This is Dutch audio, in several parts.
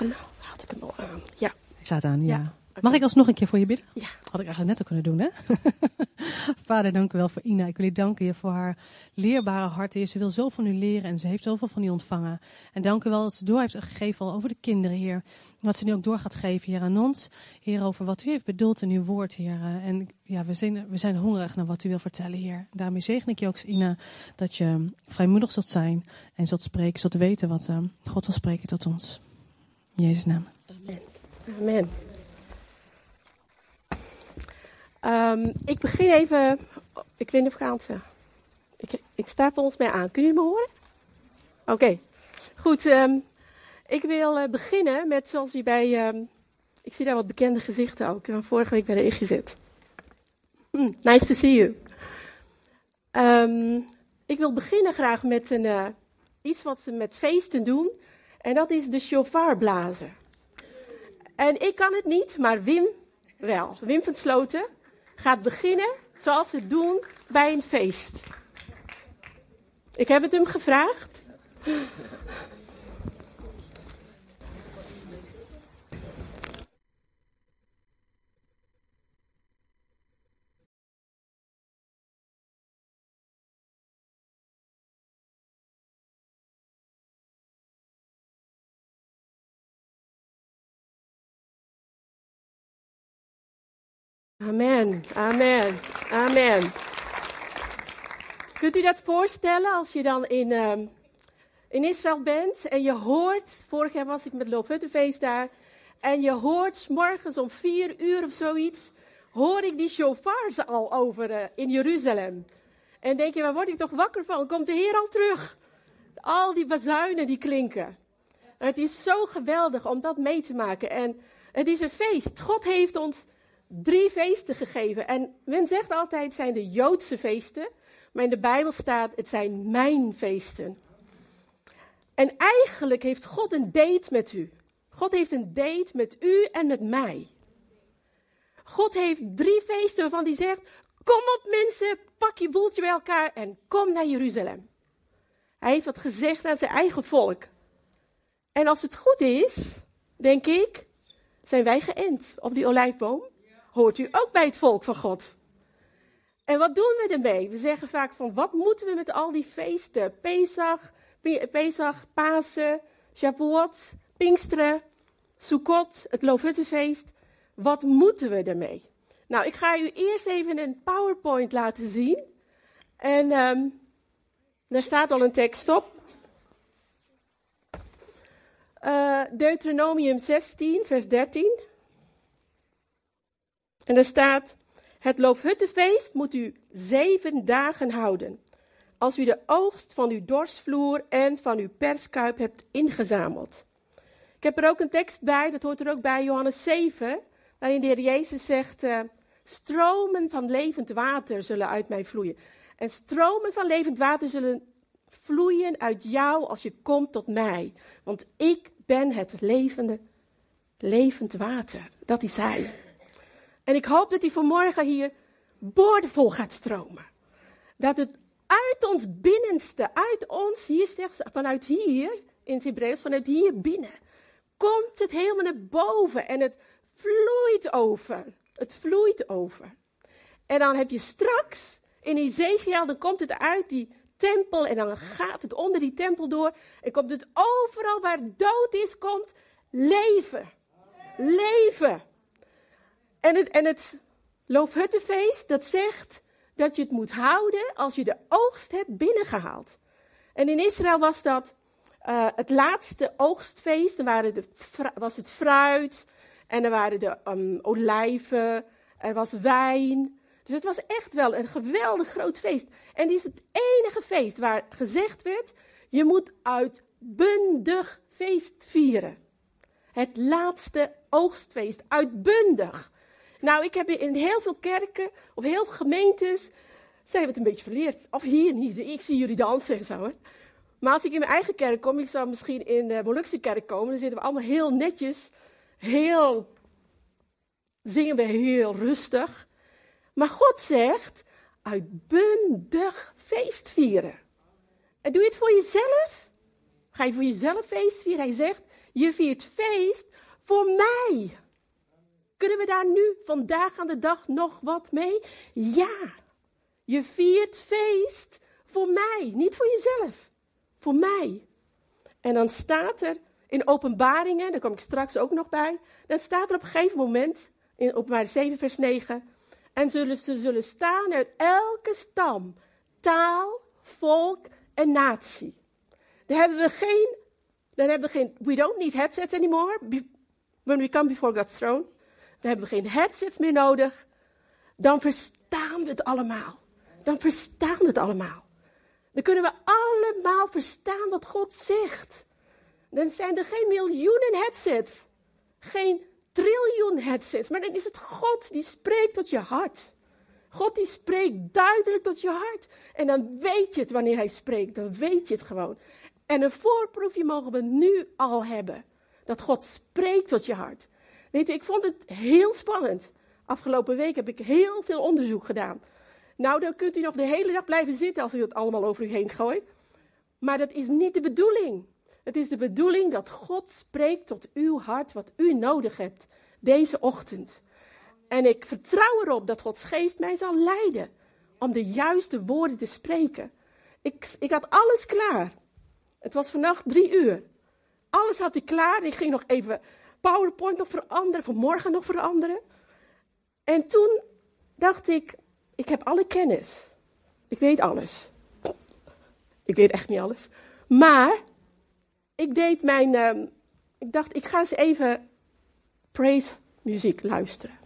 hem, had ik hem al aan? Ja. Ik het aan, ja. Ja, Mag ik alsnog een keer voor je bidden? Ja. Had ik eigenlijk net al kunnen doen, hè? Vader, dank u wel voor Ina. Ik wil u danken je voor haar leerbare hart. Heer. Ze wil zo van u leren en ze heeft zoveel van u ontvangen. En dank u wel dat ze door heeft gegeven al over de kinderen, Heer. Wat ze nu ook door gaat geven, Heer, aan ons. Heer, over wat u heeft bedoeld in uw woord, Heer. En ja, we zijn, we zijn hongerig naar wat u wil vertellen, Heer. Daarmee zegen ik je ook, Ina, dat je vrijmoedig zult zijn en zult spreken, zult weten wat eh, God wil spreken tot ons. In Jezus' naam. Amen. Amen. Ehm, ik begin even. Ik weet niet of ik aan sta. Ik, ik sta volgens mij aan. Kun je me horen? Oké. Goed. ehm, ik wil eh, beginnen met zoals je bij. ehm, ik zie daar wat bekende gezichten ook. Van vorige week bij de ingezet. Hm, nice to see you. Ik wil beginnen graag met een, eh, iets wat ze met feesten doen. En dat is de shofar blazen. En ik kan het niet, maar Wim wel. Wim van Sloten gaat beginnen zoals ze het doen bij een feest. Ik heb het hem gevraagd. Amen, amen, amen. Kunt u dat voorstellen als je dan in, ehm, in Israël bent en je hoort, vorig jaar was ik met Loofhuttenfeest daar, en je hoort 's morgens om vier uur of zoiets, hoor ik die shofars al over eh, in Jeruzalem. En denk je, waar word ik toch wakker van? Komt de Heer al terug? Al die bazuinen die klinken. En het is zo geweldig om dat mee te maken. En het is een feest. God heeft ons drie feesten gegeven. En men zegt altijd het zijn de Joodse feesten. Maar in de Bijbel staat het zijn mijn feesten. En eigenlijk heeft God een date met u. God heeft een date met u en met mij. God heeft drie feesten waarvan hij zegt: Kom op mensen, pak je boeltje bij elkaar en kom naar Jeruzalem. Hij heeft dat gezegd aan zijn eigen volk. En als het goed is, denk ik, zijn wij geënt op die olijfboom. Hoort u ook bij het volk van God. En wat doen we ermee? We zeggen vaak van, wat moeten we met al die feesten? Pesach, Pe- Pesach, Pasen, Shavuot, Pinksteren, Sukkot, het Loofhuttenfeest. Wat moeten we ermee? Nou, ik ga u eerst even een PowerPoint laten zien. En ehm, daar staat al een tekst op. Eh, Deuteronomium 16, vers 13. En er staat: Het Loofhuttenfeest moet u zeven dagen houden. Als u de oogst van uw dorsvloer en van uw perskuip hebt ingezameld. Ik heb er ook een tekst bij, dat hoort er ook bij, Johannes 7, waarin de Heer Jezus zegt: eh, Stromen van levend water zullen uit mij vloeien. En stromen van levend water zullen vloeien uit jou als je komt tot mij. Want ik ben het levende, levend water. Dat is Hij. En ik hoop dat hij vanmorgen hier boordevol gaat stromen. Dat het uit ons binnenste, uit ons, hier zegt ze, vanuit hier, in het Hebreeuws, vanuit hier binnen, komt het helemaal naar boven en het vloeit over. Het vloeit over. En dan heb je straks in Ezekiel, dan komt het uit die tempel en dan gaat het onder die tempel door. En komt het overal waar dood is, komt leven. Leven. En het, en het Loofhuttenfeest, dat zegt dat je het moet houden als je de oogst hebt binnengehaald. En in Israël was dat eh, het laatste oogstfeest. Dan waren de, was het fruit en er waren de ehm, olijven, er was wijn. Dus het was echt wel een geweldig groot feest. En dit is het enige feest waar gezegd werd, je moet uitbundig feest vieren. Het laatste oogstfeest, uitbundig. Nou, ik heb in heel veel kerken, of heel veel gemeentes, zijn we het een beetje verleerd. Of hier niet, ik zie jullie dansen en zo. Hè. Maar als ik in mijn eigen kerk kom, ik zou misschien in de Molukse kerk komen, dan zitten we allemaal heel netjes, heel, zingen we heel rustig. Maar God zegt, uitbundig feest vieren. En doe je het voor jezelf? Ga je voor jezelf feest vieren? Hij zegt, Je viert feest voor mij. Kunnen we daar nu vandaag aan de dag nog wat mee? Ja. Je viert feest voor mij, niet voor jezelf. Voor mij. En dan staat er in openbaringen, daar kom ik straks ook nog bij, dan staat er op een gegeven moment, in openbaring 7 vers 9, en zullen, ze zullen staan uit elke stam, taal, volk en natie. Dan hebben we geen, dan hebben we geen, we don't need headsets anymore when we come before God's throne. Dan hebben we geen headsets meer nodig. Dan verstaan we het allemaal. Dan verstaan we het allemaal. Dan kunnen we allemaal verstaan wat God zegt. Dan zijn er geen miljoenen headsets. Geen triljoen headsets. Maar dan is het God die spreekt tot je hart. God die spreekt duidelijk tot je hart. En dan weet je het wanneer hij spreekt. Dan weet je het gewoon. En een voorproefje mogen we nu al hebben. Dat God spreekt tot je hart. Weet je, ik vond het heel spannend. Afgelopen week heb ik heel veel onderzoek gedaan. Nou, dan kunt u nog de hele dag blijven zitten als ik het allemaal over u heen gooi. Maar dat is niet de bedoeling. Het is de bedoeling dat God spreekt tot uw hart wat u nodig hebt deze ochtend. En ik vertrouw erop dat Gods geest mij zal leiden om de juiste woorden te spreken. Ik, ik had alles klaar. Het was vannacht drie uur. Alles had ik klaar. Ik ging nog even PowerPoint nog veranderen, vanmorgen nog veranderen. En toen dacht ik, ik heb alle kennis. Ik weet alles. Ik weet echt niet alles. Maar ik deed mijn. Uh, ik dacht, ik ga eens even praise muziek luisteren.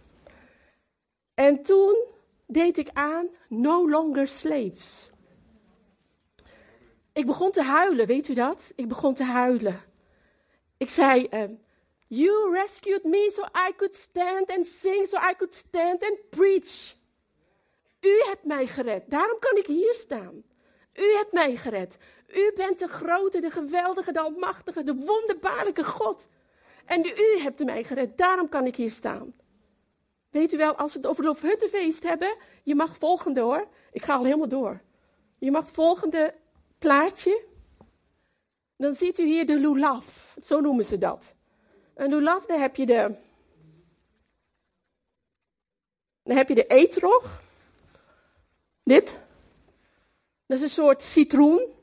En toen deed ik aan No Longer Slaves. Ik begon te huilen, weet u dat? Ik begon te huilen. Ik zei, uh, You rescued me so I could stand and sing, so I could stand and preach. U hebt mij gered, daarom kan ik hier staan. U hebt mij gered. U bent de grote, de geweldige, de almachtige, de wonderbaarlijke God. En u hebt mij gered, daarom kan ik hier staan. Weet u wel, als we het over Loofhuttenfeest hebben, je mag volgende hoor. Ik ga al helemaal door. Je mag volgende plaatje. Dan ziet u hier de lulaf, zo noemen ze dat. En lulaf, daar heb je de, dan heb je de eetrog. Dit. Dat is een soort citroen.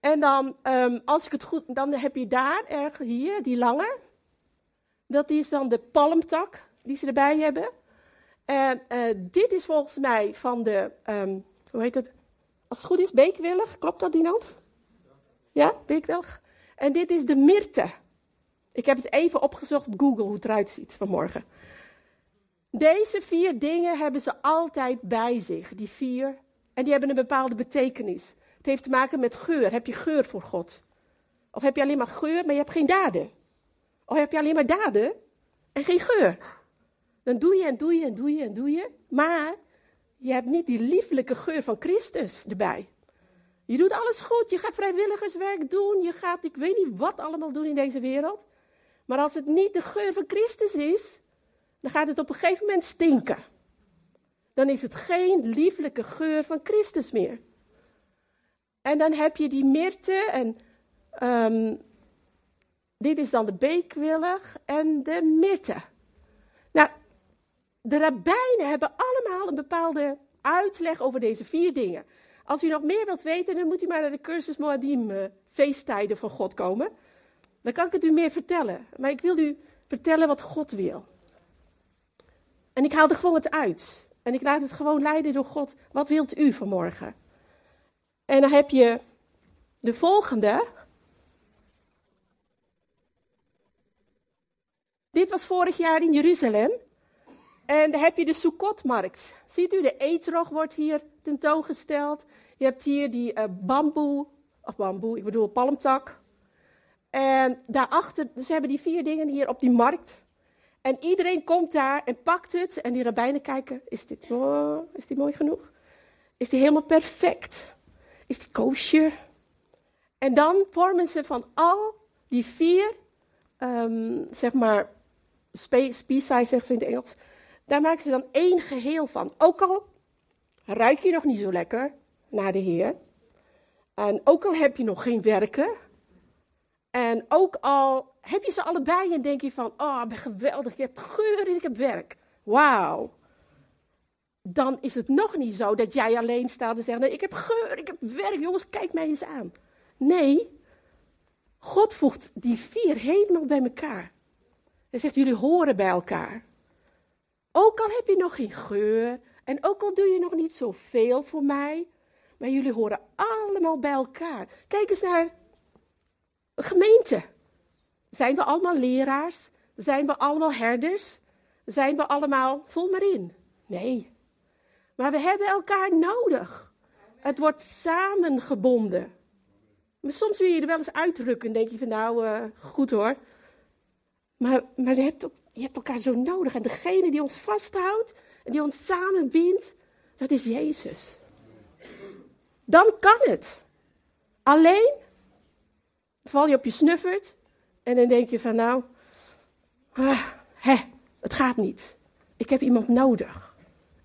En dan, um, als ik het goed, dan heb je daar, erg hier, die lange. Dat is dan de palmtak die ze erbij hebben. En uh, dit is volgens mij van de, um, hoe heet het? Als het goed is, beekwillig. Klopt dat, Dinant? Ja, beekwillig. En dit is de myrte. Ik heb het even opgezocht op Google hoe het eruit ziet vanmorgen. Deze vier dingen hebben ze altijd bij zich, die vier. En die hebben een bepaalde betekenis. Het heeft te maken met geur. Heb je geur voor God? Of heb je alleen maar geur, maar je hebt geen daden? Of heb je alleen maar daden en geen geur? Dan doe je en doe je en doe je en doe je. Maar je hebt niet die lieflijke geur van Christus erbij. Je doet alles goed. Je gaat vrijwilligerswerk doen. Je gaat, ik weet niet wat allemaal doen in deze wereld. Maar als het niet de geur van Christus is, dan gaat het op een gegeven moment stinken. Dan is het geen lieflijke geur van Christus meer. En dan heb je die mirte en um, dit is dan de beekwillig en de mirte. Nou, de rabbijnen hebben allemaal een bepaalde uitleg over deze vier dingen. Als u nog meer wilt weten, dan moet u maar naar de cursus Moadim uh, feesttijden van God komen. Dan kan ik het u meer vertellen. Maar ik wil u vertellen wat God wil. En ik haal er gewoon wat uit. En ik laat het gewoon leiden door God. Wat wilt u vanmorgen? En dan heb je de volgende. Dit was vorig jaar in Jeruzalem. En dan heb je de Sukkotmarkt. Ziet u, de eetrog wordt hier tentoongesteld. Je hebt hier die uh, bamboe, of bamboe, ik bedoel palmtak. En daarachter, ze hebben die vier dingen hier op die markt. En iedereen komt daar en pakt het. En die rabbijnen kijken, is dit, oh, is dit mooi genoeg? Is die helemaal perfect? Is die kosher? En dan vormen ze van al die vier, um, zeg maar, species, zeggen ze in het Engels. Daar maken ze dan één geheel van. Ook al ruik je nog niet zo lekker naar de Heer. En ook al heb je nog geen werken. En ook al heb je ze allebei en denk je van, oh, ben geweldig, ik heb geur en ik heb werk. Wauw. Dan is het nog niet zo dat jij alleen staat en zegt, nee, ik heb geur, ik heb werk, jongens, kijk mij eens aan. Nee, God voegt die vier helemaal bij elkaar. Hij zegt, jullie horen bij elkaar. Ook al heb je nog geen geur en ook al doe je nog niet zoveel voor mij, maar jullie horen allemaal bij elkaar. Kijk eens naar een gemeente. Zijn we allemaal leraars? Zijn we allemaal herders? Zijn we allemaal, vul maar in. Nee. Maar we hebben elkaar nodig. Het wordt samengebonden. Maar soms wil je er wel eens uitrukken en denk je van nou, uh, goed hoor. Maar, maar je, hebt, je hebt elkaar zo nodig. En degene die ons vasthoudt en die ons samenbindt, dat is Jezus. Dan kan het. Alleen val je op je snuffert en dan denk je van nou, ah, hè, het gaat niet. Ik heb iemand nodig.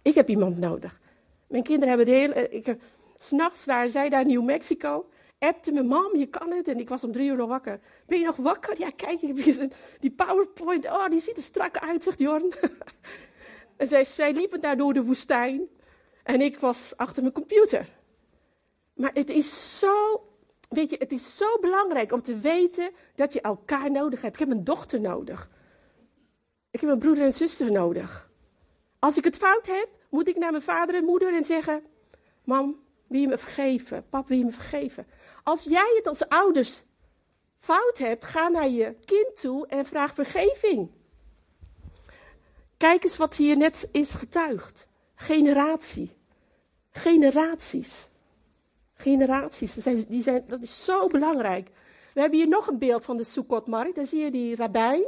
Ik heb iemand nodig. Mijn kinderen hebben de hele. Ik, eh, S'nachts waren zij daar in New Mexico. Appte me, mam, je kan het. En ik was om drie uur nog wakker. Ben je nog wakker? Ja, kijk, ik heb hier die PowerPoint. Oh, die ziet er strak uit, zegt Jorn. en zij, zij liepen daar door de woestijn. En ik was achter mijn computer. Maar het is zo, weet je, het is zo belangrijk om te weten dat je elkaar nodig hebt. Ik heb een dochter nodig. Ik heb een broeder en zuster nodig. Als ik het fout heb, moet ik naar mijn vader en moeder en zeggen: Mam, wil je me vergeven? Pap, wil je me vergeven? Als jij het als ouders fout hebt, ga naar je kind toe en vraag vergeving. Kijk eens wat hier net is getuigd. Generatie. Generaties. Generaties, zijn, die zijn, dat is zo belangrijk. We hebben hier nog een beeld van de Sukkotmarkt. Daar zie je die rabbijn.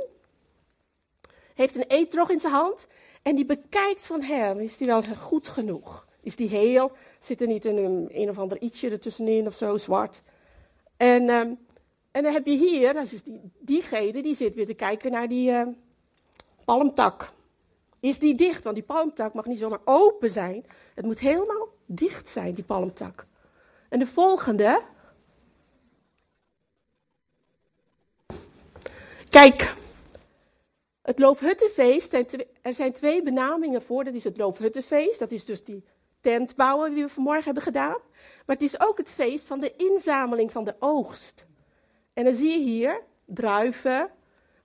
Heeft een eetrog in zijn hand. En die bekijkt van hem, is die wel goed genoeg? Is die heel? Zit er niet een, een of ander ietsje ertussenin of zo, zwart? En, um, en dan heb je hier, dat is die, diegene die zit weer te kijken naar die uh, palmtak. Is die dicht? Want die palmtak mag niet zomaar open zijn. Het moet helemaal dicht zijn, die palmtak. En de volgende. Kijk, het Loofhuttenfeest, er zijn twee benamingen voor. Dat is het Loofhuttenfeest, dat is dus die tent bouwen die we vanmorgen hebben gedaan. Maar het is ook het feest van de inzameling van de oogst. En dan zie je hier druiven.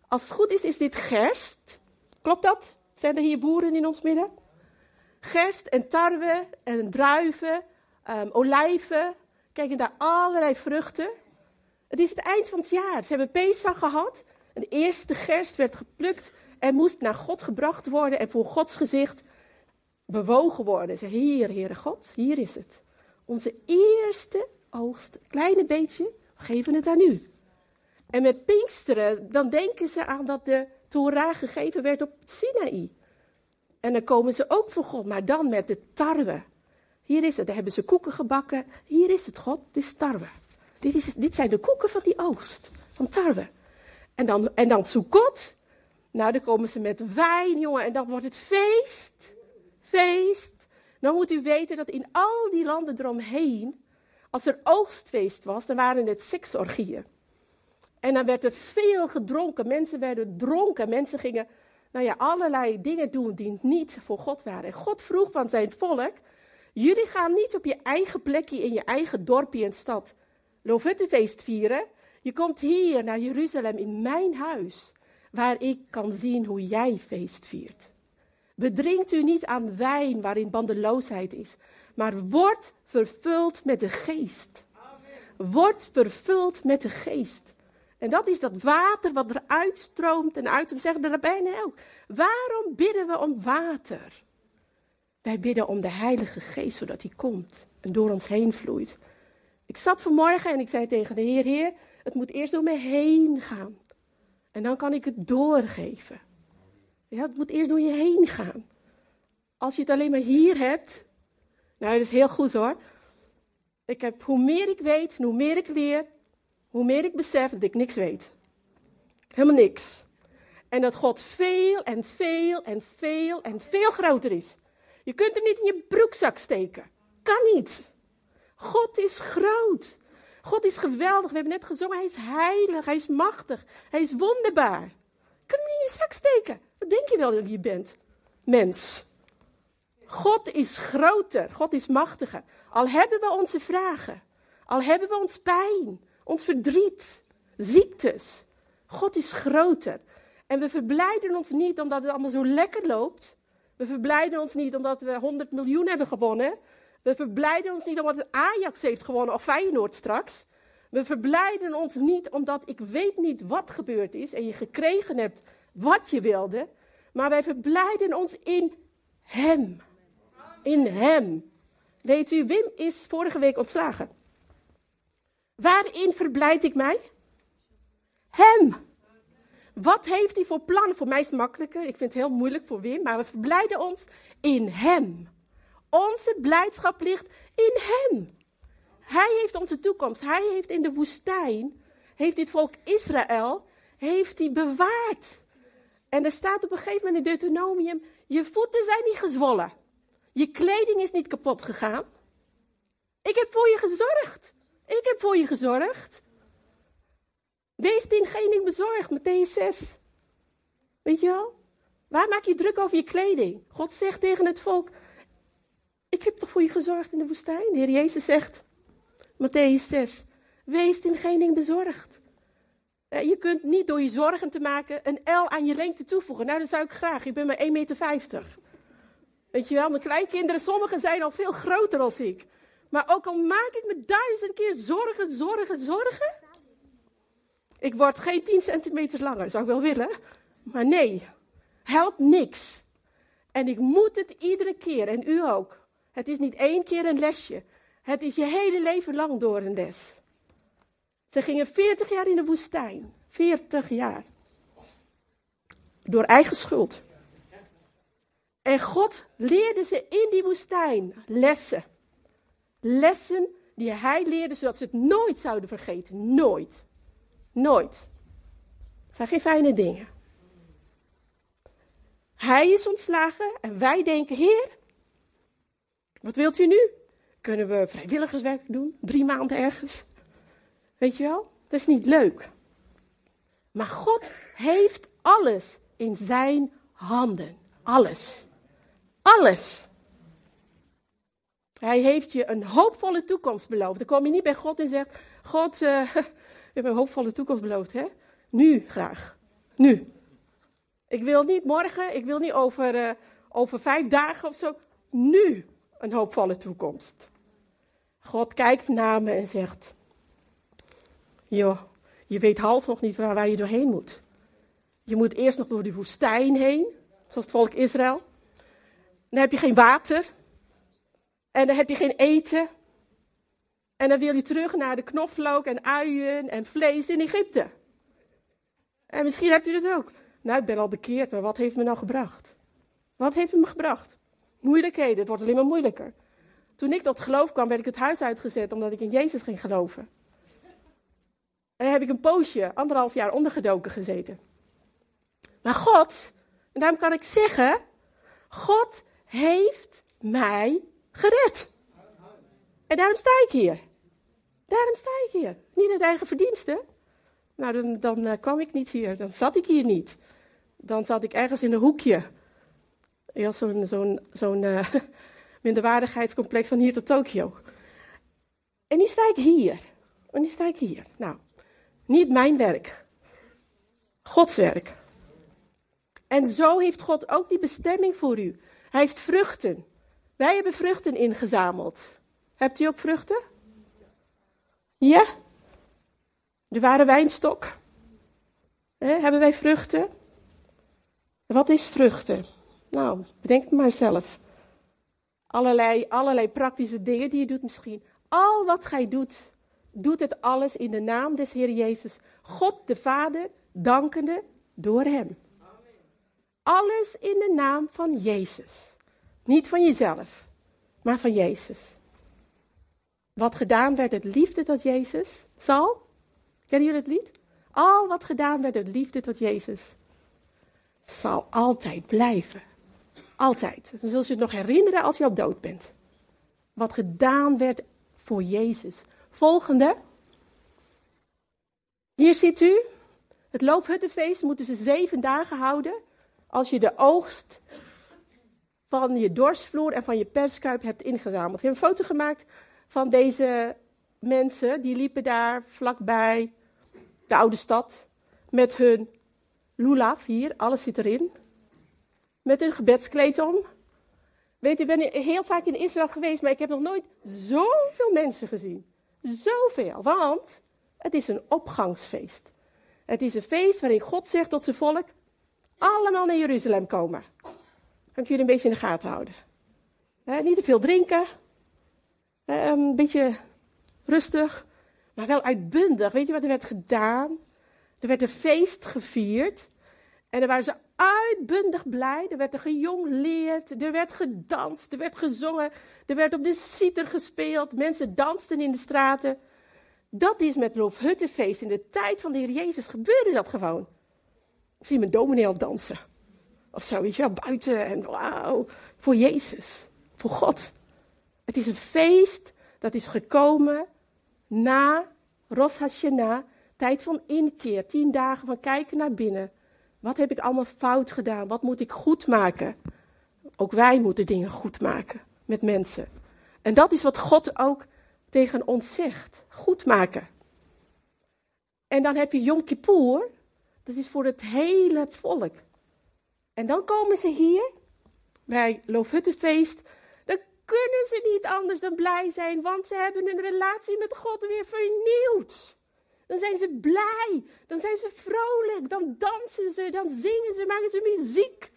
Als het goed is, is dit gerst. Klopt dat? Zijn er hier boeren in ons midden? Gerst en tarwe en druiven, um, olijven. Kijk, en daar allerlei vruchten. Het is het eind van het jaar. Ze hebben Pesach gehad. De eerste gerst werd geplukt en moest naar God gebracht worden en voor Gods gezicht bewogen worden. Zeg, hier, Heere God, hier is het. Onze eerste oogst, kleine beetje, we geven het aan u. En met Pinksteren, dan denken ze aan dat de Torah gegeven werd op Sinaï. En dan komen ze ook voor God, maar dan met de tarwe. Hier is het, daar hebben ze koeken gebakken. Hier is het, God, dit is tarwe. Dit, is, dit zijn de koeken van die oogst, van tarwe. En dan, en dan Sukkot. Nou, dan komen ze met wijn, jongen, en dan wordt het feest feest. Dan moet u weten dat in al die landen eromheen, als er oogstfeest was, dan waren het seksorgieën. En dan werd er veel gedronken. Mensen werden dronken. Mensen gingen, nou ja, allerlei dingen doen die niet voor God waren. En God vroeg van zijn volk: Jullie gaan niet op je eigen plekje in je eigen dorpje en stad Lofuttefeest vieren. Je komt hier naar Jeruzalem in mijn huis, waar ik kan zien hoe jij feest viert. Bedrinkt u niet aan wijn waarin bandeloosheid is, maar wordt vervuld met de geest. Wordt vervuld met de geest. En dat is dat water wat er uitstroomt en uit. We zeggen de rabbijnen ook. Waarom bidden we om water? Wij bidden om de Heilige Geest, zodat hij komt en door ons heen vloeit. Ik zat vanmorgen en ik zei tegen de Heer, Heer, het moet eerst door me heen gaan. En dan kan ik het doorgeven. Ja, het moet eerst door je heen gaan. Als je het alleen maar hier hebt, nou, dat is heel goed hoor. Ik heb, hoe meer ik weet, hoe meer ik leer, hoe meer ik besef dat ik niks weet. Helemaal niks. En dat God veel en veel en veel en veel groter is. Je kunt hem niet in je broekzak steken. Kan niet. God is groot. God is geweldig. We hebben net gezongen. Hij is heilig. Hij is machtig. Hij is wonderbaar. Je in je zak steken. Wat denk je wel dat je bent? Mens. God is groter. God is machtiger. Al hebben we onze vragen. Al hebben we ons pijn. Ons verdriet. Ziektes. God is groter. En we verblijden ons niet omdat het allemaal zo lekker loopt. We verblijden ons niet omdat we 100 miljoen hebben gewonnen. We verblijden ons niet omdat Ajax heeft gewonnen of Feyenoord straks. We verblijden ons niet omdat ik weet niet wat gebeurd is en je gekregen hebt wat je wilde. Maar wij verblijden ons in Hem. In Hem. Weet u, Wim is vorige week ontslagen. Waarin verblijd ik mij? Hem. Wat heeft hij voor plannen? Voor mij is het makkelijker. Ik vind het heel moeilijk voor Wim. Maar we verblijden ons in Hem. Onze blijdschap ligt in Hem. Hij heeft onze toekomst. Hij heeft in de woestijn, heeft dit volk Israël, heeft hij bewaard. En er staat op een gegeven moment in Deuteronomium, je voeten zijn niet gezwollen. Je kleding is niet kapot gegaan. Ik heb voor je gezorgd. Ik heb voor je gezorgd. Wees in geen ding bezorgd, Matthäus 6. Weet je wel? Waar maak je druk over je kleding? God zegt tegen het volk, ik heb toch voor je gezorgd in de woestijn? De Heer Jezus zegt, Matthäus 6, wees in geen ding bezorgd. Eh, je kunt niet door je zorgen te maken een L aan je lengte toevoegen. Nou, dat zou ik graag. Ik ben maar 1,50 meter. Weet je wel, mijn kleinkinderen, sommigen zijn al veel groter dan ik. Maar ook al maak ik me duizend keer zorgen, zorgen, zorgen. Ik word geen 10 centimeter langer, zou ik wel willen. Maar nee, helpt niks. En ik moet het iedere keer, en u ook. Het is niet één keer een lesje. Het is je hele leven lang door een les. Ze gingen 40 jaar in de woestijn. 40 jaar. Door eigen schuld. En God leerde ze in die woestijn lessen. Lessen die hij leerde zodat ze het nooit zouden vergeten. Nooit. Nooit. Het zijn geen fijne dingen. Hij is ontslagen en wij denken, Heer, wat wilt u nu? Kunnen we vrijwilligerswerk doen? Drie maanden ergens? Weet je wel? Dat is niet leuk. Maar God heeft alles in zijn handen. Alles. Alles. Hij heeft je een hoopvolle toekomst beloofd. Dan kom je niet bij God en zegt: God, uh, hebt een hoopvolle toekomst beloofd, hè? Nu graag. Nu. Ik wil niet morgen, ik wil niet over, uh, over vijf dagen of zo. Nu een hoopvolle toekomst. God kijkt naar me en zegt: Joh, je weet half nog niet waar je doorheen moet. Je moet eerst nog door die woestijn heen, zoals het volk Israël. Dan heb je geen water. En dan heb je geen eten. En dan wil je terug naar de knoflook en uien en vlees in Egypte. En misschien hebt u dat ook. Nou, ik ben al bekeerd, maar wat heeft me nou gebracht? Wat heeft het me gebracht? Moeilijkheden, het wordt alleen maar moeilijker. Toen ik tot geloof kwam, werd ik het huis uitgezet omdat ik in Jezus ging geloven. En dan heb ik een poosje, anderhalf jaar ondergedoken gezeten. Maar God, en daarom kan ik zeggen, God heeft mij gered. En daarom sta ik hier. Daarom sta ik hier. Niet uit eigen verdiensten. Nou, dan, dan uh, kwam ik niet hier. Dan zat ik hier niet. Dan zat ik ergens in een hoekje. Ja, zo'n uh, minderwaardigheidscomplex van hier tot Tokio. En nu sta ik hier. En nu sta ik hier. Nou, niet mijn werk. Gods werk. En zo heeft God ook die bestemming voor u. Hij heeft vruchten. Wij hebben vruchten ingezameld. Hebt u ook vruchten? Ja? De ware wijnstok. hebben wij vruchten? Wat is vruchten? Nou, bedenk maar zelf. Allerlei, allerlei praktische dingen die je doet misschien. Al wat gij doet, doet het alles in de naam des Heer Jezus. God de Vader, dankende door Hem. Alles in de naam van Jezus. Niet van jezelf, maar van Jezus. Wat gedaan werd uit liefde tot Jezus, zal. Kennen jullie het lied? Al wat gedaan werd uit liefde tot Jezus, zal altijd blijven. Altijd. Dan zul je het nog herinneren als je al dood bent. Wat gedaan werd voor Jezus. Volgende. Hier ziet u, het loofhuttenfeest moeten ze zeven dagen houden. Als je de oogst van je dorsvloer en van je perskuip hebt ingezameld. We hebben een foto gemaakt van deze mensen. Die liepen daar vlakbij de oude stad. Met hun lulaf hier, alles zit erin. Met hun gebedskleed om. Weet u, ik ben heel vaak in Israël geweest, maar ik heb nog nooit zoveel mensen gezien. Zoveel, want het is een opgangsfeest. Het is een feest waarin God zegt tot zijn volk: allemaal naar Jeruzalem komen. Kan ik jullie een beetje in de gaten houden? niet te veel drinken. Een beetje rustig, maar wel uitbundig. Weet je wat er werd gedaan? Er werd een feest gevierd. En dan waren ze uitbundig blij. Er werd er gejongleerd, er werd gedanst, er werd gezongen, er werd op de citer gespeeld. Mensen dansten in de straten. Dat is met Loofhuttenfeest. In de tijd van de Heer Jezus gebeurde dat gewoon. Ik zie mijn dominee al dansen. Of zo, weet je wel, buiten en wauw. Voor Jezus, voor God. Het is een feest dat is gekomen na Rosh Hashanah, tijd van inkeer. Tien dagen van kijken naar binnen. Wat heb ik allemaal fout gedaan? Wat moet ik goed maken? Ook wij moeten dingen goed maken met mensen. En dat is wat God ook tegen ons zegt. Goed maken. En dan heb je Yom Kippur. Dat is voor het hele volk. En dan komen ze hier bij Loofhuttenfeest. Kunnen ze niet anders dan blij zijn, want ze hebben hun relatie met God weer vernieuwd. Dan zijn ze blij, dan zijn ze vrolijk, dan dansen ze, dan zingen ze, maken ze muziek.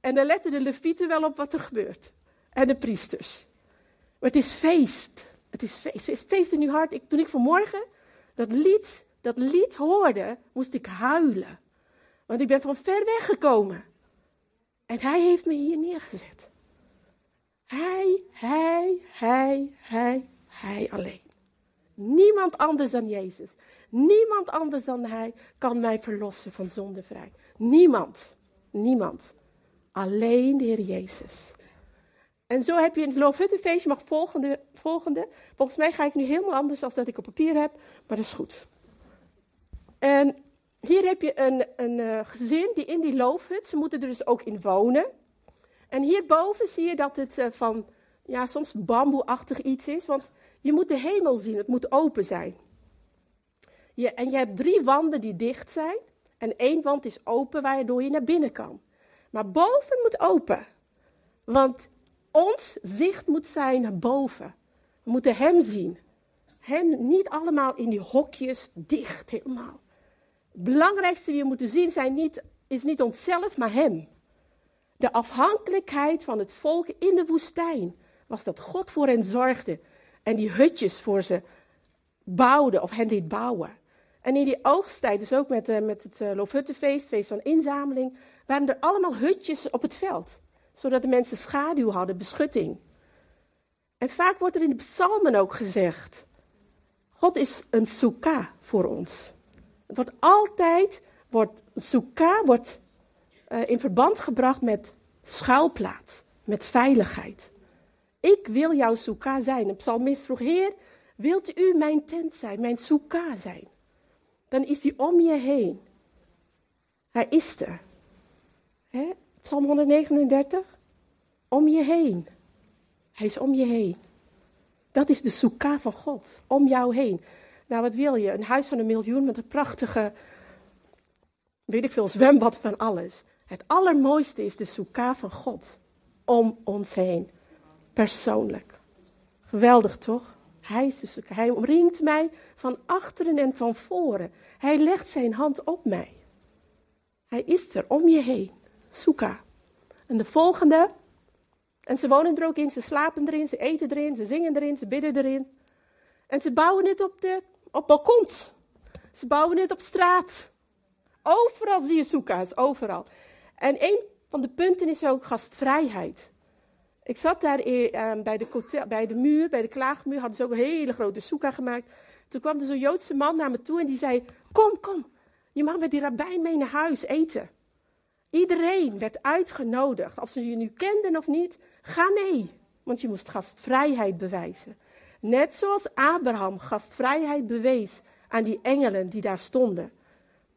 En dan letten de levieten wel op wat er gebeurt. En de priesters. Maar het is feest. Het is feest. Het is feest in uw hart. Toen ik vanmorgen dat lied, dat lied hoorde, moest ik huilen. Want ik ben van ver weg gekomen. En hij heeft me hier neergezet. Hij, hij, hij, hij, hij alleen. Niemand anders dan Jezus. Niemand anders dan Hij kan mij verlossen van zondevrij. Niemand. Niemand. Alleen de Heer Jezus. En zo heb je het Loofhuttenfeest, je mag volgende, volgende. Volgens mij ga ik nu helemaal anders dan dat ik op papier heb, maar dat is goed. En hier heb je een, een uh, gezin die in die loofhut, ze moeten er dus ook in wonen. En hierboven zie je dat het uh, van, ja, soms bamboeachtig iets is, want je moet de hemel zien, het moet open zijn. Je, en je hebt drie wanden die dicht zijn. En één wand is open waardoor je naar binnen kan. Maar boven moet open. Want ons zicht moet zijn naar boven. We moeten Hem zien. Hem niet allemaal in die hokjes dicht helemaal. Het belangrijkste die we moeten zien zijn niet, is niet onszelf, maar Hem. De afhankelijkheid van het volk in de woestijn was dat God voor hen zorgde en die hutjes voor ze bouwde of hen liet bouwen. En in die oogsttijd, dus ook met, uh, met het uh, Loofhuttenfeest, feest van inzameling, waren er allemaal hutjes op het veld. Zodat de mensen schaduw hadden, beschutting. En vaak wordt er in de psalmen ook gezegd, God is een soeka voor ons. Het wordt altijd, wordt, soeka wordt in verband gebracht met schuilplaats, met veiligheid. Ik wil jouw soeka zijn. Een psalmist vroeg, Heer, wilt u mijn tent zijn, mijn soeka zijn? Dan is hij om je heen. Hij is er. Psalm 139. Om je heen. Hij is om je heen. Dat is de soeka van God. Om jou heen. Nou, wat wil je? Een huis van een miljoen met een prachtige, weet ik veel, zwembad van alles. Het allermooiste is de soeka van God. Om ons heen persoonlijk. Geweldig toch? Hij, is dus, hij omringt mij van achteren en van voren. Hij legt zijn hand op mij. Hij is er om je heen. Soeka. En de volgende. En ze wonen er ook in, ze slapen erin, ze eten erin, ze zingen erin, ze bidden erin. En ze bouwen het op, de, op balkons. Ze bouwen het op straat. Overal zie je soeka's, overal. En een van de punten is ook gastvrijheid. Ik zat daar uh, bij, de bij de muur, bij de klaagmuur, hadden ze ook een hele grote soeka gemaakt. Toen kwam er zo'n Joodse man naar me toe en die zei, kom, kom, je mag met die rabbijn mee naar huis eten. Iedereen werd uitgenodigd, of ze je nu kenden of niet, ga mee. Want je moest gastvrijheid bewijzen. Net zoals Abraham gastvrijheid bewees aan die engelen die daar stonden.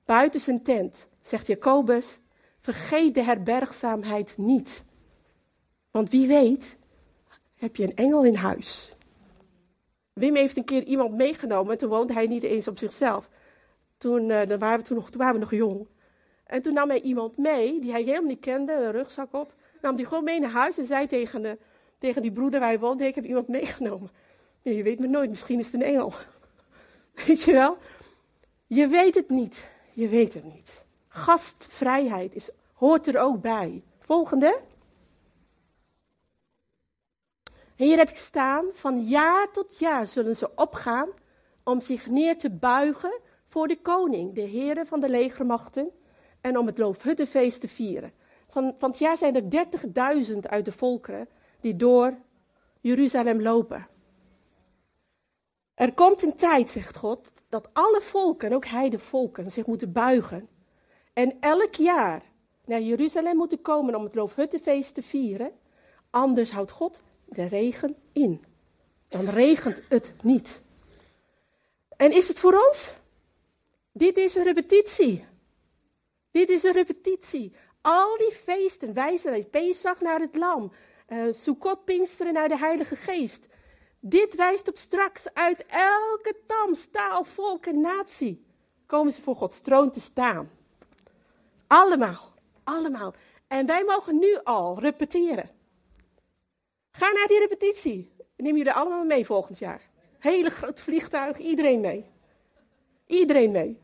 Buiten zijn tent zegt Jacobus: vergeet de herbergzaamheid niet. Want wie weet, heb je een engel in huis. Wim heeft een keer iemand meegenomen en toen woonde hij niet eens op zichzelf. Toen, uh, dan waren we toen nog, toen waren we nog jong. En toen nam hij iemand mee, die hij helemaal niet kende, een rugzak op. Nam die gewoon mee naar huis en zei tegen, de, tegen die broeder waar hij woonde, ik heb iemand meegenomen. je weet me nooit, misschien is het een engel. Weet je wel? Je weet het niet. Je weet het niet. Gastvrijheid is, hoort er ook bij. Volgende. Hier heb ik staan, van jaar tot jaar zullen ze opgaan om zich neer te buigen voor de koning, de heren van de legermachten, en om het Loofhuttenfeest te vieren. Van, van het jaar zijn er 30.000 uit de volkeren die door Jeruzalem lopen. Er komt een tijd, zegt God, dat alle volken, ook heidevolken, zich moeten buigen. En elk jaar naar Jeruzalem moeten komen om het Loofhuttenfeest te vieren. Anders houdt God de regen in. Dan regent het niet. En is het voor ons? Dit is een repetitie. Dit is een repetitie. Al die feesten wijzen naar Pesach naar het lam. Uh, Sukkot Pinksteren naar de Heilige Geest. Dit wijst op straks uit elke tam, staal, volk en natie. Komen ze voor Gods troon te staan. Allemaal, allemaal. En wij mogen nu al repeteren. Ga naar die repetitie. Neem jullie allemaal mee volgend jaar. Hele groot vliegtuig, iedereen mee. Iedereen mee.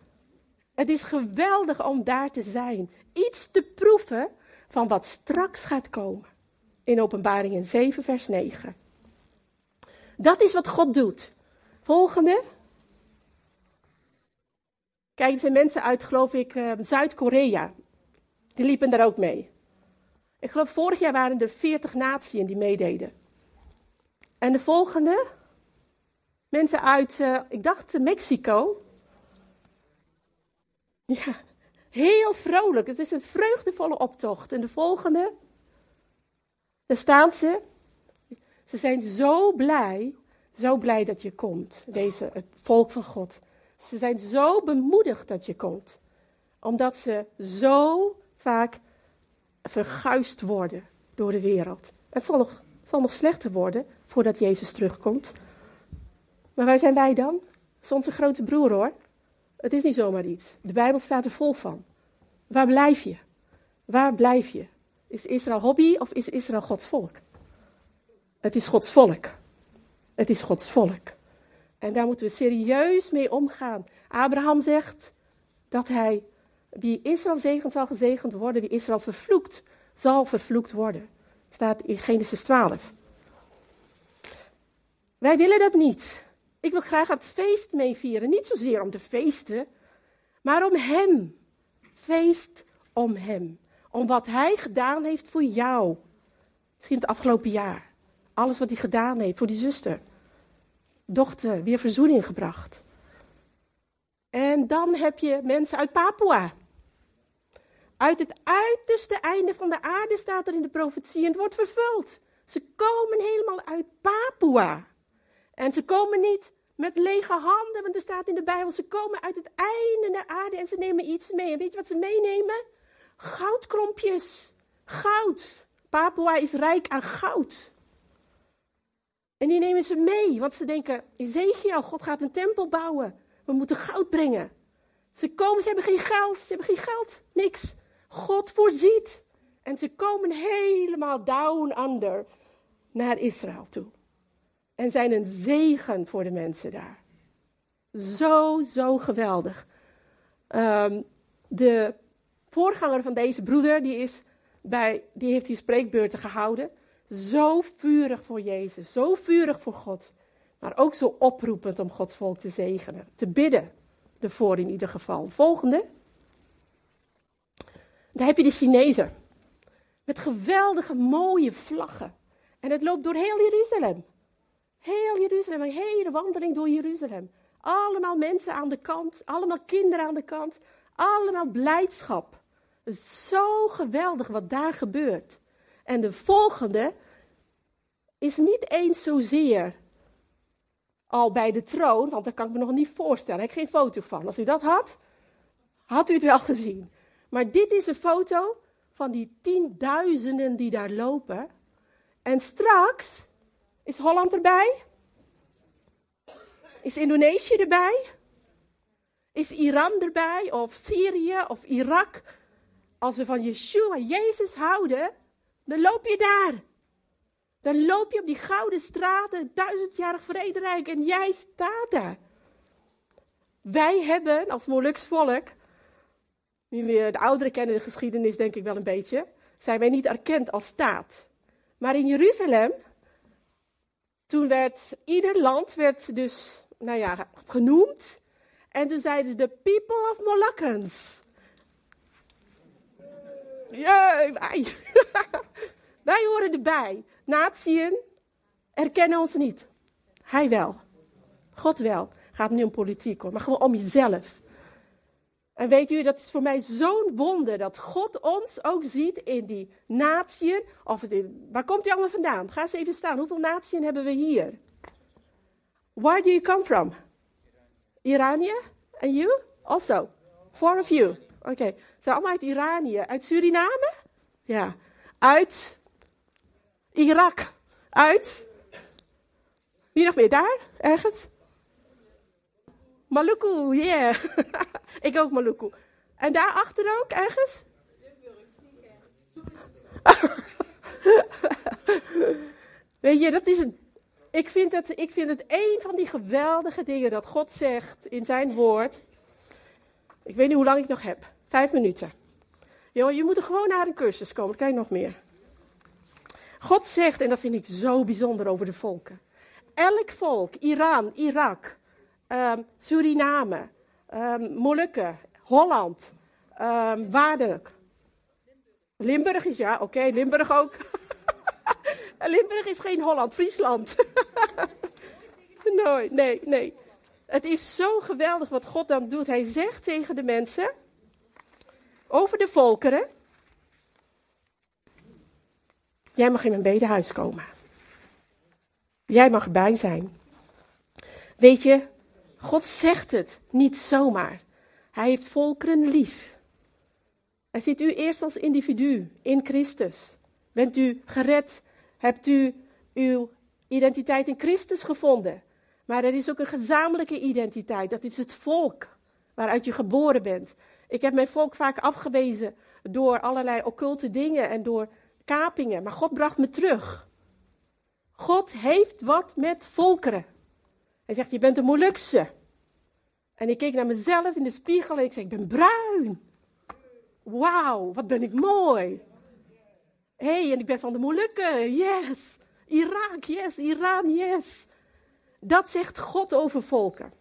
Het is geweldig om daar te zijn. Iets te proeven van wat straks gaat komen. In Openbaringen 7, vers 9. Dat is wat God doet. Volgende. Kijk, er zijn mensen uit, geloof ik, uh, Zuid-Korea. Die liepen daar ook mee. Ik geloof vorig jaar waren er 40 naties die meededen. En de volgende, mensen uit, uh, ik dacht Mexico. Ja, heel vrolijk. Het is een vreugdevolle optocht. En de volgende, daar staan ze. Ze zijn zo blij, zo blij dat je komt, deze, het volk van God. Ze zijn zo bemoedigd dat je komt, omdat ze zo vaak verguisd worden door de wereld. Het zal nog, zal nog slechter worden voordat Jezus terugkomt. Maar waar zijn wij dan? Dat is onze grote broer hoor. Het is niet zomaar iets. De Bijbel staat er vol van. Waar blijf je? Waar blijf je? Is Israël hobby of is Israël Gods volk? Het is Gods volk. Het is Gods volk. En daar moeten we serieus mee omgaan. Abraham zegt dat hij wie Israël zegent, zal gezegend worden. Wie Israël vervloekt, zal vervloekt worden. Staat in Genesis 12. Wij willen dat niet. Ik wil graag het feest meevieren. Niet zozeer om te feesten, maar om Hem. Feest om Hem. Om wat Hij gedaan heeft voor jou. Misschien het afgelopen jaar. Alles wat Hij gedaan heeft voor die zuster. Dochter, weer verzoening gebracht. En dan heb je mensen uit Papua. Uit het uiterste einde van de aarde staat er in de profetie en het wordt vervuld. Ze komen helemaal uit Papua. En ze komen niet met lege handen, want er staat in de Bijbel, ze komen uit het einde der aarde en ze nemen iets mee. En weet je wat ze meenemen? Goudklompjes. Goud. Papua is rijk aan goud. En die nemen ze mee, want ze denken, Ezekiel, God gaat een tempel bouwen. We moeten goud brengen. Ze komen, ze hebben geen geld, ze hebben geen geld, niks. God voorziet. En ze komen helemaal down under naar Israël toe. En zijn een zegen voor de mensen daar. Zo, zo geweldig. Um, de voorganger van deze broeder, die, is bij, die heeft hier spreekbeurten gehouden. Zo vurig voor Jezus, zo vurig voor God. Maar ook zo oproepend om Gods volk te zegenen. Te bidden ervoor in ieder geval. Volgende. Daar heb je de Chinezen. Met geweldige mooie vlaggen. En het loopt door heel Jeruzalem. Heel Jeruzalem, een hele wandeling door Jeruzalem. Allemaal mensen aan de kant, allemaal kinderen aan de kant, allemaal blijdschap. Zo geweldig wat daar gebeurt. En de volgende is niet eens zozeer al bij de troon, want dat kan ik me nog niet voorstellen. Ik heb geen foto van. Als u dat had, had u het wel gezien. Maar dit is een foto van die tienduizenden die daar lopen. En straks is Holland erbij. Is Indonesië erbij? Is Iran erbij? Of Syrië of Irak? Als we van Yeshua, Jezus houden, dan loop je daar. Dan loop je op die gouden straten, duizendjarig vrederijk en jij staat daar. Wij hebben als Moluks volk, de ouderen kennen de geschiedenis denk ik wel een beetje, zijn wij niet erkend als staat. Maar in Jeruzalem, toen werd ieder land werd dus, nou ja, genoemd. En toen zeiden ze de people of Molukkans. Ja, wij. wij horen erbij. Natieën erkennen ons niet. Hij wel. God wel. Gaat niet om politiek hoor, maar gewoon om jezelf. En weet u, dat is voor mij zo'n wonder dat God ons ook ziet in die natieën. Of waar komt u allemaal vandaan? Ga eens even staan. Hoeveel natieën hebben we hier? Where do you come from? Iranië? And you? Also? Four of you? Oké. Okay. Zijn allemaal uit Iranië. Uit Suriname? Ja. Uit Irak. Uit? Wie nog meer? Daar? Ergens? Maluku, yeah. ik ook Maluku. En daarachter ook, ergens? Weet je, dat is een. Ik vind, het, ik vind het een van die geweldige dingen dat God zegt in zijn woord. Ik weet niet hoe lang ik nog heb. Vijf minuten. Joh, je moet er gewoon naar een cursus komen. Kijk nog meer. God zegt, en dat vind ik zo bijzonder over de volken. Elk volk, Iran, Irak, um, Suriname, um, Molukken, Holland, um. Limburg is ja, oké, Limburg ook. Limburg is geen Holland, Friesland. nee, nee, nee. Het is zo geweldig wat God dan doet. Hij zegt tegen de mensen over de volkeren. Jij mag in mijn bedehuis komen. Jij mag erbij zijn. Weet je, God zegt het niet zomaar. Hij heeft volkeren lief. Hij ziet u eerst als individu in Christus. Bent u gered? Hebt u uw identiteit in Christus gevonden? Maar er is ook een gezamenlijke identiteit. Dat is het volk waaruit je geboren bent. Ik heb mijn volk vaak afgewezen door allerlei occulte dingen en door kapingen. Maar God bracht me terug. God heeft wat met volkeren. Hij zegt, je bent een Molukse. En ik keek naar mezelf in de spiegel en ik zei, ik ben bruin. Wauw, wat ben ik mooi. Hé, hey, en ik ben van de Molukken, yes. Irak, yes. Iran, yes. Dat zegt God over volken.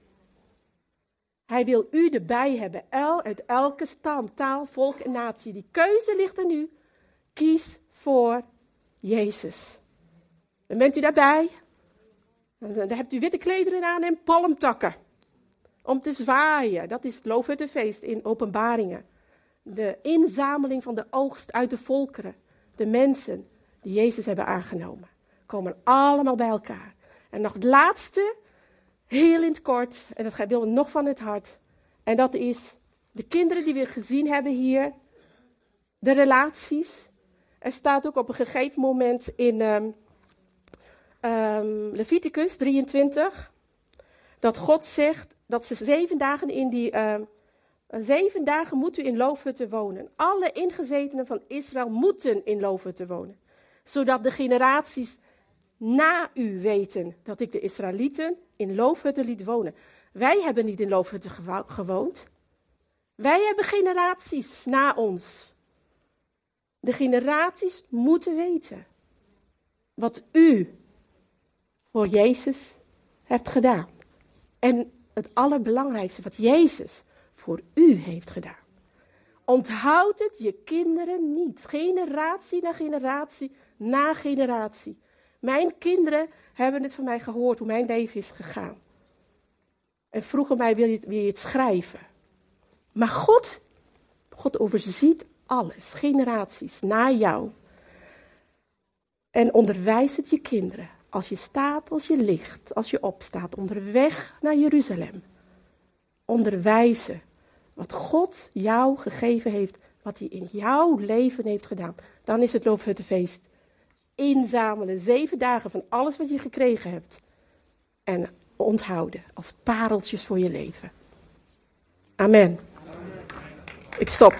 Hij wil u erbij hebben, el, uit elke stam, taal, volk en natie. Die keuze ligt aan u. Kies voor Jezus. En bent u daarbij? Dan hebt u witte klederen aan en palmtakken. Om te zwaaien. Dat is het Loofhuttenfeest in openbaringen. De inzameling van de oogst uit de volkeren. De mensen die Jezus hebben aangenomen. Komen allemaal bij elkaar. En nog het laatste, heel in het kort. En dat me nog van het hart. En dat is de kinderen die we gezien hebben hier. De relaties. Er staat ook op een gegeven moment in um, um, Leviticus 23 dat God zegt dat ze zeven dagen in die uh, zeven dagen moet u in loofhutten wonen. Alle ingezetenen van Israël moeten in loofhutten wonen, zodat de generaties na u weten dat ik de Israëlieten in loofhutten liet wonen. Wij hebben niet in loofhutten gewoond. Wij hebben generaties na ons. De generaties moeten weten wat u voor Jezus hebt gedaan. En het allerbelangrijkste wat Jezus voor u heeft gedaan. Onthoud het je kinderen niet. Generatie na generatie na generatie. Mijn kinderen hebben het van mij gehoord hoe mijn leven is gegaan. En vroegen mij, wil je, wil je het schrijven? Maar God, God overziet alles, generaties na jou. En onderwijs het je kinderen. Als je staat, als je ligt, als je opstaat, onderweg naar Jeruzalem. Onderwijzen wat God jou gegeven heeft, wat hij in jouw leven heeft gedaan. Dan is het Loofhuttenfeest. Inzamelen, zeven dagen van alles wat je gekregen hebt. En onthouden als pareltjes voor je leven. Amen. Ik stop.